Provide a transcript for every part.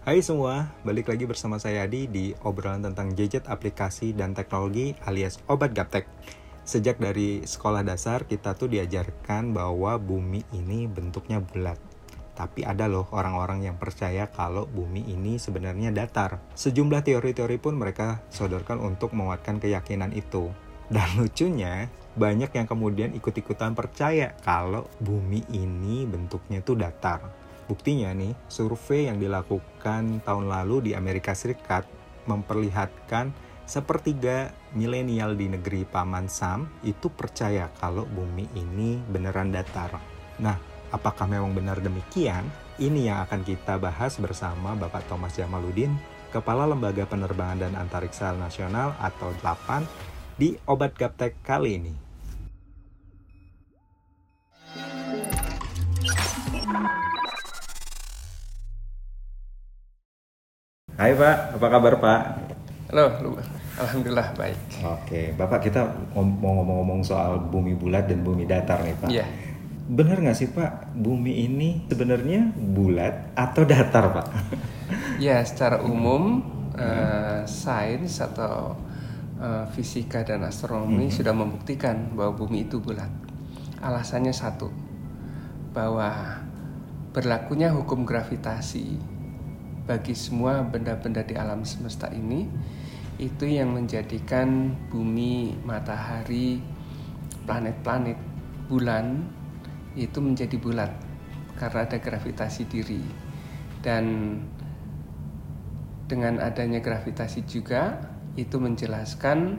Hai semua, balik lagi bersama saya Adi di obrolan tentang gadget, aplikasi, dan teknologi alias obat gaptek. Sejak dari sekolah dasar kita tuh diajarkan bahwa bumi ini bentuknya bulat. Tapi ada loh orang-orang yang percaya kalau bumi ini sebenarnya datar. Sejumlah teori-teori pun mereka sodorkan untuk menguatkan keyakinan itu. Dan lucunya, banyak yang kemudian ikut-ikutan percaya kalau bumi ini bentuknya tuh datar. Buktinya nih, survei yang dilakukan tahun lalu di Amerika Serikat memperlihatkan sepertiga milenial di negeri Paman Sam itu percaya kalau bumi ini beneran datar. Nah, apakah memang benar demikian? Ini yang akan kita bahas bersama Bapak Thomas Jamaludin, Kepala Lembaga Penerbangan dan Antariksa Nasional atau 8 di Obat Gaptek kali ini. Hai Pak, apa kabar Pak? Halo. Alhamdulillah baik. Oke, Bapak kita mau ngomong-ngomong soal bumi bulat dan bumi datar nih Pak. Iya. Benar nggak sih Pak, bumi ini sebenarnya bulat atau datar Pak? Ya, secara umum eh, sains atau eh, fisika dan astronomi sudah membuktikan bahwa bumi itu bulat. Alasannya satu, bahwa berlakunya hukum gravitasi bagi semua benda-benda di alam semesta ini itu yang menjadikan bumi, matahari, planet-planet, bulan itu menjadi bulat karena ada gravitasi diri. Dan dengan adanya gravitasi juga itu menjelaskan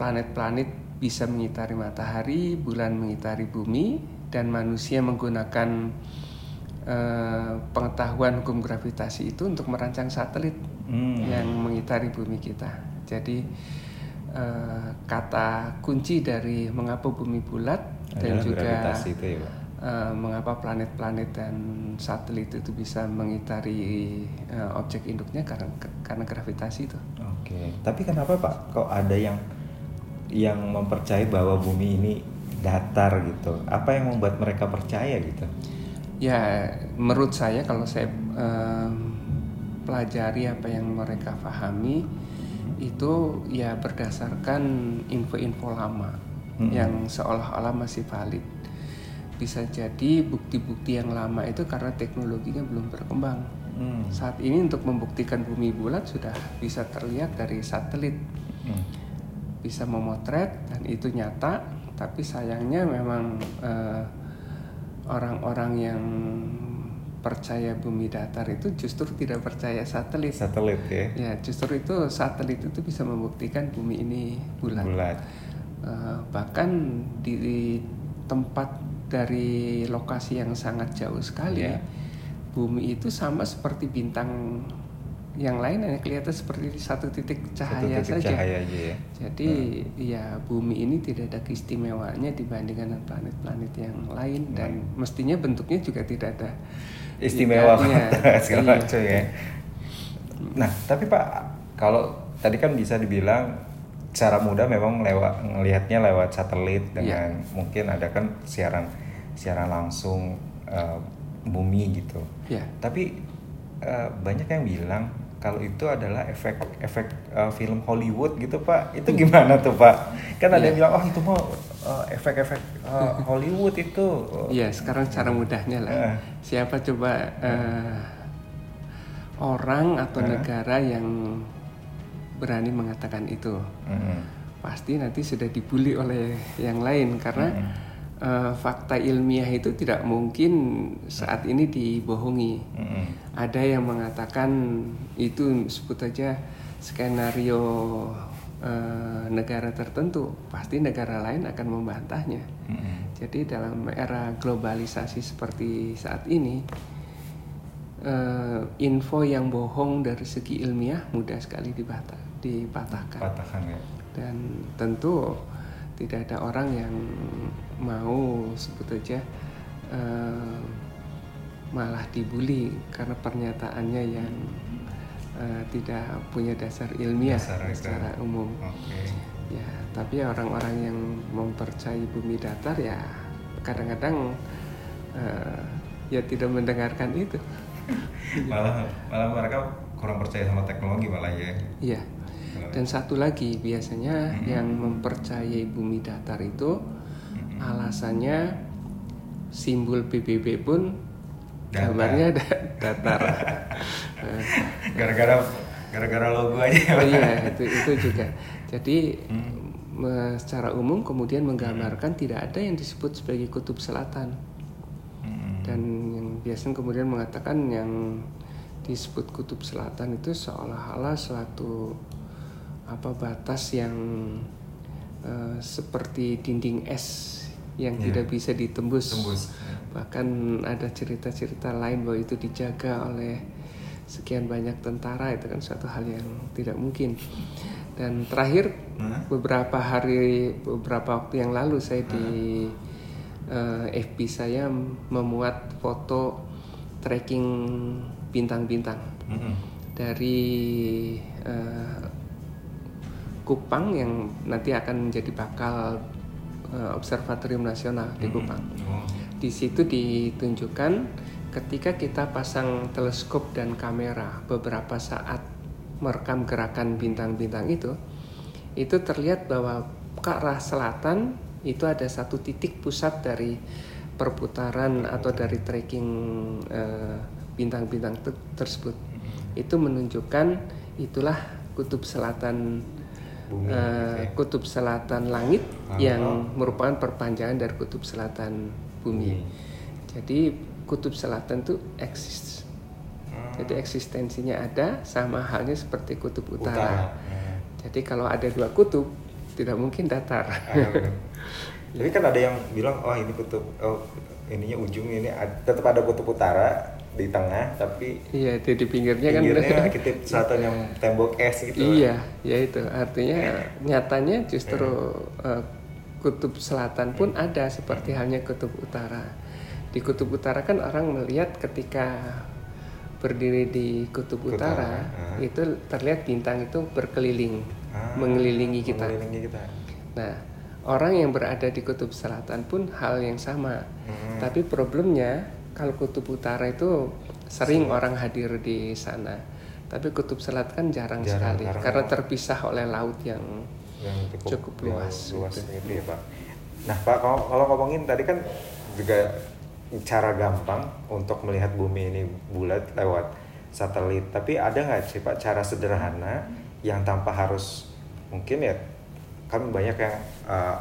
planet-planet bisa mengitari matahari, bulan mengitari bumi dan manusia menggunakan eh, pengetahuan hukum gravitasi itu untuk merancang satelit Hmm. yang mengitari bumi kita. Jadi eh, kata kunci dari mengapa bumi bulat dan Adalah juga itu ya Pak? eh, mengapa planet-planet dan satelit itu bisa mengitari eh, objek induknya karena karena gravitasi itu. Oke, tapi kenapa Pak? Kok ada yang yang mempercayai bahwa bumi ini datar gitu? Apa yang membuat mereka percaya gitu? Ya, menurut saya kalau saya em, pelajari apa yang mereka pahami itu ya berdasarkan info-info lama Mm-mm. yang seolah-olah masih valid. Bisa jadi bukti-bukti yang lama itu karena teknologinya belum berkembang. Hmm. Saat ini untuk membuktikan bumi bulat sudah bisa terlihat dari satelit, Hmm. bisa memotret dan itu nyata. Tapi sayangnya memang eh, orang-orang yang percaya bumi datar itu justru tidak percaya satelit. Satelit ya, Ya, justru itu satelit itu bisa membuktikan bumi ini bulat. bulat. Eh, bahkan di tempat dari lokasi yang sangat jauh sekali, Iya. bumi itu sama seperti bintang yang lain hanya kelihatan seperti satu titik Satu cahaya titik saja. cahaya aja ya. Jadi ya bumi ini tidak ada keistimewaannya dibandingkan dengan planet-planet yang lain dan mestinya bentuknya juga tidak ada Istimewa segala Iya. macam ya. Nah, tapi Pak, kalau tadi kan bisa dibilang secara mudah memang lewat ngelihatnya lewat satelit Iya. dengan mungkin ada kan siaran siaran langsung eh, bumi gitu. Ya. Tapi eh, banyak yang bilang kalau itu adalah efek efek eh, film Hollywood gitu Pak. Itu gimana tuh Pak? Kan ada yang Iya. bilang oh itu mau eh, efek-efek eh, Hollywood itu. Iya, sekarang cara mudahnya lah. Eh. Siapa coba eh, orang atau Eh. negara yang berani mengatakan itu? Mm-mm. Pasti nanti sudah dibully oleh yang lain karena Mm-mm. Eh, fakta ilmiah itu tidak mungkin saat ini dibohongi. Mm-mm. Ada yang mengatakan itu sebut aja skenario eh, negara tertentu, pasti negara lain akan membantahnya. Mm-mm. Jadi dalam era globalisasi seperti saat ini, eh, info yang bohong dari segi ilmiah mudah sekali dibata- dipatahkan. Patahkan ya. Dan tentu tidak ada orang yang mau sebut aja eh, malah dibully karena pernyataannya yang eh, tidak punya dasar ilmiah Dasar itu. secara umum. Oke. Ya, tapi orang-orang yang mempercayai bumi datar ya kadang-kadang eh, ya tidak mendengarkan itu. malah malah mereka kurang percaya sama teknologi malah ya iya dan satu lagi biasanya mm-hmm. yang mempercayai bumi datar itu mm-hmm. alasannya simbol PBB pun datar. gambarnya datar gara-gara gara-gara logo aja oh iya itu itu juga jadi hmm. secara umum kemudian menggambarkan hmm. tidak ada yang disebut sebagai kutub selatan hmm. dan yang biasanya kemudian mengatakan yang disebut kutub selatan itu seolah-olah suatu apa batas yang uh, seperti dinding es yang yeah. tidak bisa ditembus. Tembus. Bahkan ada cerita-cerita lain bahwa itu dijaga oleh sekian banyak tentara itu kan suatu hal yang tidak mungkin. Dan terakhir huh? beberapa hari beberapa waktu yang lalu saya huh? di uh, eh, FB saya memuat foto tracking bintang-bintang -huh. dari uh, Kupang yang nanti akan menjadi bakal uh, observatorium nasional di Kupang. Oh. Di situ ditunjukkan ketika kita pasang teleskop dan kamera beberapa saat merekam gerakan bintang-bintang itu, itu terlihat bahwa ke arah selatan itu ada satu titik pusat dari perputaran atau dari tracking eh, bintang-bintang uh, tersebut. Itu menunjukkan itulah kutub selatan Bumi, uh, kutub selatan langit oh. yang merupakan perpanjangan dari kutub selatan bumi. Hmm. Jadi kutub selatan itu eksis. Hmm. Jadi eksistensinya ada sama halnya seperti kutub utara. utara. Hmm. Jadi kalau ada dua kutub tidak mungkin datar. Ah, Tapi kan ada yang bilang oh ini kutub oh ininya ujung ini tetap ada kutub utara di tengah tapi iya di, di pinggirnya, pinggirnya kan kita selatan yang tembok es gitu. Iya ya itu. Artinya nyatanya justru uh, kutub selatan pun ada seperti halnya kutub utara. Di kutub utara kan orang melihat ketika berdiri di kutub, kutub utara, uh. itu terlihat bintang itu berkeliling uh, mengelilingi kita. mengelilingi kita. Nah orang yang berada di kutub selatan pun hal yang sama. Hmm. tapi problemnya kalau kutub utara itu sering Selatan. orang hadir di sana tapi kutub selatan kan jarang, jarang sekali karena, karena terpisah oleh laut yang, yang cukup, cukup luas, luas gitu. gitu ya pak nah pak kalau, kalau ngomongin tadi kan juga cara gampang untuk melihat bumi ini bulat lewat satelit tapi ada nggak sih pak cara sederhana yang tanpa harus mungkin ya kan banyak yang uh,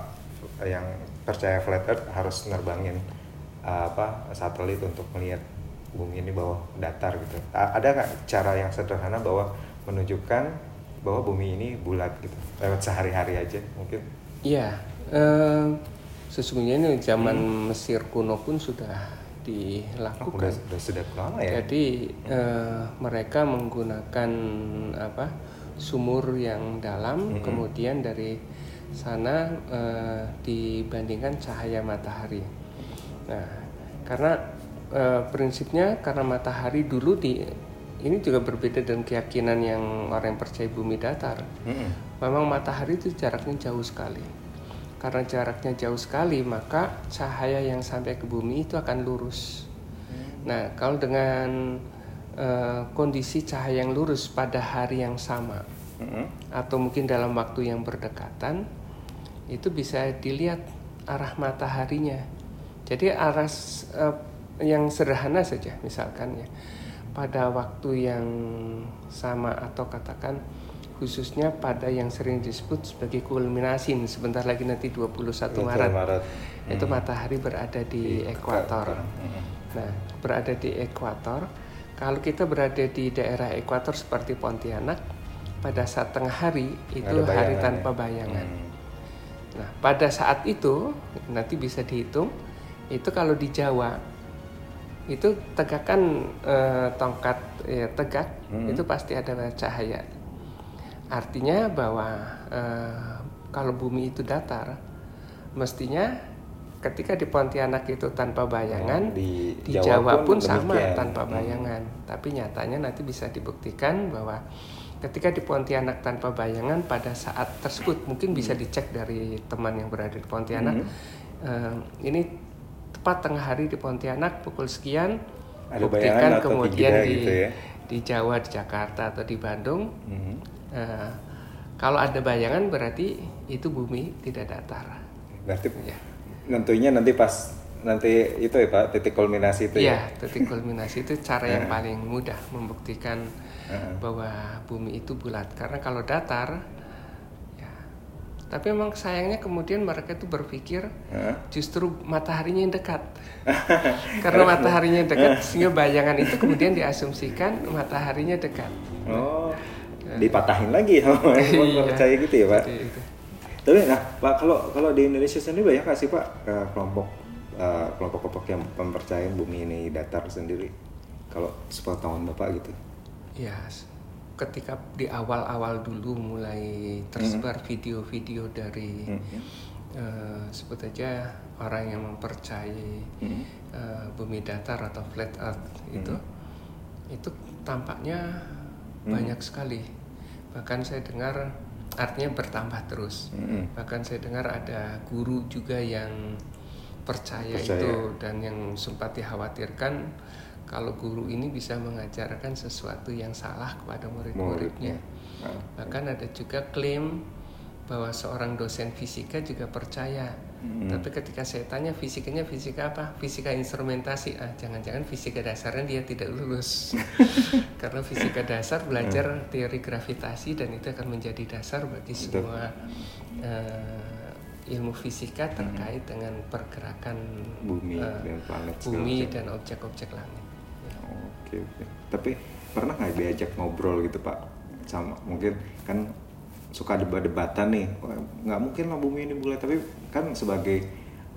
yang percaya flat earth harus nerbangin uh, apa satelit untuk melihat bumi ini bawah datar gitu. Ada nggak cara yang sederhana bahwa menunjukkan bahwa bumi ini bulat gitu lewat sehari-hari aja mungkin? Iya, uh, sesungguhnya ini zaman hmm. Mesir kuno pun sudah dilakukan. Oh, sudah, sudah lama ya. Jadi uh, mereka menggunakan apa sumur yang dalam, hmm. kemudian dari sana uh, dibandingkan cahaya matahari. Nah, karena e, prinsipnya karena matahari dulu di ini juga berbeda dengan keyakinan yang orang yang percaya bumi datar. Mm-hmm. Memang matahari itu jaraknya jauh sekali. Karena jaraknya jauh sekali, maka cahaya yang sampai ke bumi itu akan lurus. Mm-hmm. Nah, kalau dengan e, kondisi cahaya yang lurus pada hari yang sama, mm-hmm. atau mungkin dalam waktu yang berdekatan, itu bisa dilihat arah mataharinya jadi aras uh, yang sederhana saja misalkan ya pada waktu yang sama atau katakan khususnya pada yang sering disebut sebagai kulminasi sebentar lagi nanti 21 Maret, Maret. Hmm. itu matahari berada di, di ekuator. Hmm. Nah, berada di ekuator. Kalau kita berada di daerah ekuator seperti Pontianak, pada saat tengah hari itu hari tanpa bayangan. Hmm. Nah, pada saat itu nanti bisa dihitung itu kalau di Jawa itu tegakkan eh, tongkat ya, tegak hmm. itu pasti ada cahaya artinya bahwa eh, kalau bumi itu datar mestinya ketika di Pontianak itu tanpa bayangan, di, di Jawa, Jawa pun, pun sama tanpa hmm. bayangan. Hmm. Tapi nyatanya nanti bisa dibuktikan bahwa ketika di Pontianak tanpa bayangan pada saat tersebut mungkin bisa dicek dari teman yang berada di Pontianak. Hmm. Uh, ini tepat tengah hari di Pontianak pukul sekian Ada buktikan kemudian di gitu ya? di Jawa, di Jakarta atau di Bandung. Mhm. eh, kalau ada bayangan berarti itu bumi tidak datar. Berarti Ya. nentunya nanti pas nanti itu ya Pak titik kulminasi itu Iya, ya. titik kulminasi itu cara yang paling mudah membuktikan Heeh. bahwa bumi itu bulat. Karena kalau datar, ya. Tapi memang sayangnya kemudian mereka itu berpikir Heeh. justru mataharinya yang dekat. Karena mataharinya dekat, sehingga bayangan itu kemudian diasumsikan mataharinya dekat. Oh, dipatahin lagi sama yang Iya. percaya gitu ya Pak. Tapi nah Pak kalau kalau di Indonesia sendiri banyak nggak sih Pak kelompok eh, kelompok-kelompok yang mempercayai bumi ini datar sendiri? Kalau sepengetahuan Bapak gitu. Ya, ketika di awal-awal dulu mulai tersebar video-video dari Mhm. eh, sebut aja orang yang mempercayai Mhm. eh, bumi datar atau flat earth itu, itu tampaknya banyak sekali. Bahkan saya dengar artinya bertambah terus. Mhm. Bahkan saya dengar ada guru juga yang percaya, Percaya. itu dan yang sempat dikhawatirkan kalau guru ini bisa mengajarkan sesuatu yang salah kepada murid-muridnya. Nah, Bahkan ada juga klaim bahwa seorang dosen fisika juga percaya. Tapi ketika saya tanya fisikanya fisika apa? Fisika instrumentasi. Ah, jangan-jangan fisika dasarnya dia tidak lulus. Karena fisika dasar belajar teori gravitasi dan itu akan menjadi dasar bagi semua eh, ilmu fisika terkait dengan pergerakan bumi eh, dan planet bumi dan objek-objek langit. Oke oke. Tapi pernah nggak diajak ngobrol gitu Pak sama mungkin kan suka debat-debatan nih nggak mungkin lah bumi ini bulat tapi kan sebagai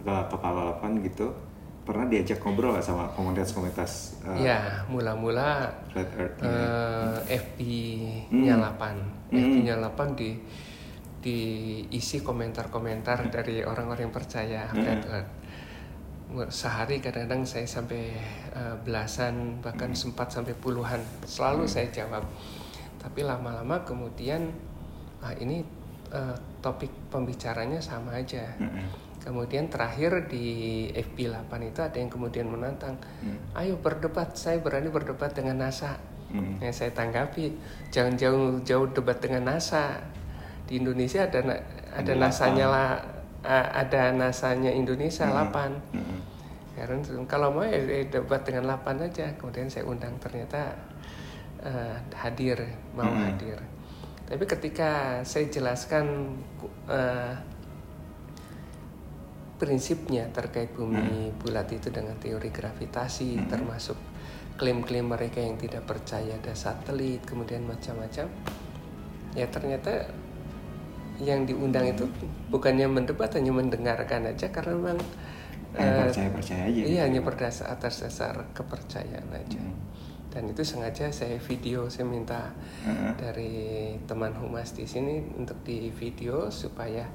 uh, kepala lapan gitu pernah diajak ngobrol nggak sama komunitas-komunitas uh, Ya, mula-mula flat earth eh, FB-nya 8. Hmm. FB-nya 8 di diisi komentar-komentar dari orang-orang yang percaya Hmm. flat earth. Sehari kadang-kadang saya sampai eh, belasan bahkan Hmm. sempat sampai puluhan. Selalu saya jawab. Tapi lama-lama kemudian ah ini eh, topik pembicaranya sama aja. Mm-mm. Kemudian terakhir di FB 8 itu ada yang kemudian menantang, Hmm. ayo berdebat, saya berani berdebat dengan NASA. Mm. Yang saya tanggapi, jangan jauh-jauh debat dengan NASA. Di Indonesia ada ada NASA-nya lah, ada NASA-nya Indonesia Mm. 8. Mm-mm. Karena kalau mau ya ya debat dengan 8 aja. Kemudian saya undang ternyata eh, hadir, mau Mm. hadir. Tapi ketika saya jelaskan eh, prinsipnya terkait bumi bulat itu dengan teori gravitasi termasuk klaim-klaim mereka yang tidak percaya ada satelit kemudian macam-macam ya ternyata yang diundang itu bukannya mendebat hanya mendengarkan aja karena memang Hanya eh, percaya-percaya aja iya gitu. hanya berdasar atas dasar kepercayaan aja Hmm. dan itu sengaja saya video saya minta Heeh. dari teman humas di sini untuk di video supaya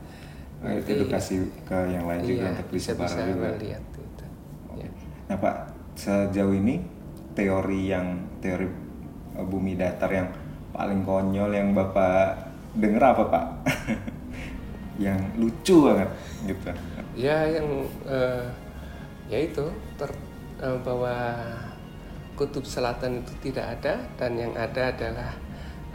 Eh, nanti edukasi ke yang lain juga iya, untuk bisa bisa juga. melihat itu. Oke. Ya. Nah Pak, sejauh ini teori yang teori uh, bumi datar yang paling konyol yang Bapak denger apa Pak? yang lucu banget gitu. Ya yang eh, ya itu ter, eh, bahwa kutub selatan itu tidak ada dan yang ada adalah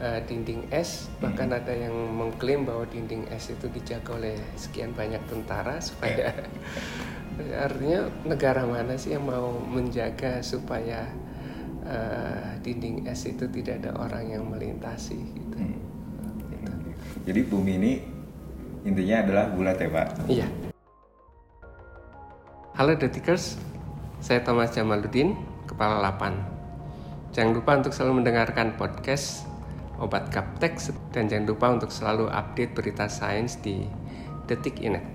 eh, dinding es bahkan ada yang mengklaim bahwa dinding es itu dijaga oleh sekian banyak tentara supaya artinya negara mana sih yang mau menjaga supaya eh, dinding es itu tidak ada orang yang melintasi gitu. Hmm. Jadi bumi ini intinya adalah bulat ya Pak. Iya. Halo Detikers, saya Thomas Jamaluddin, Kepala Lapan. Jangan lupa untuk selalu mendengarkan podcast Obat Gaptek dan jangan lupa untuk selalu update berita sains di Detik Inet.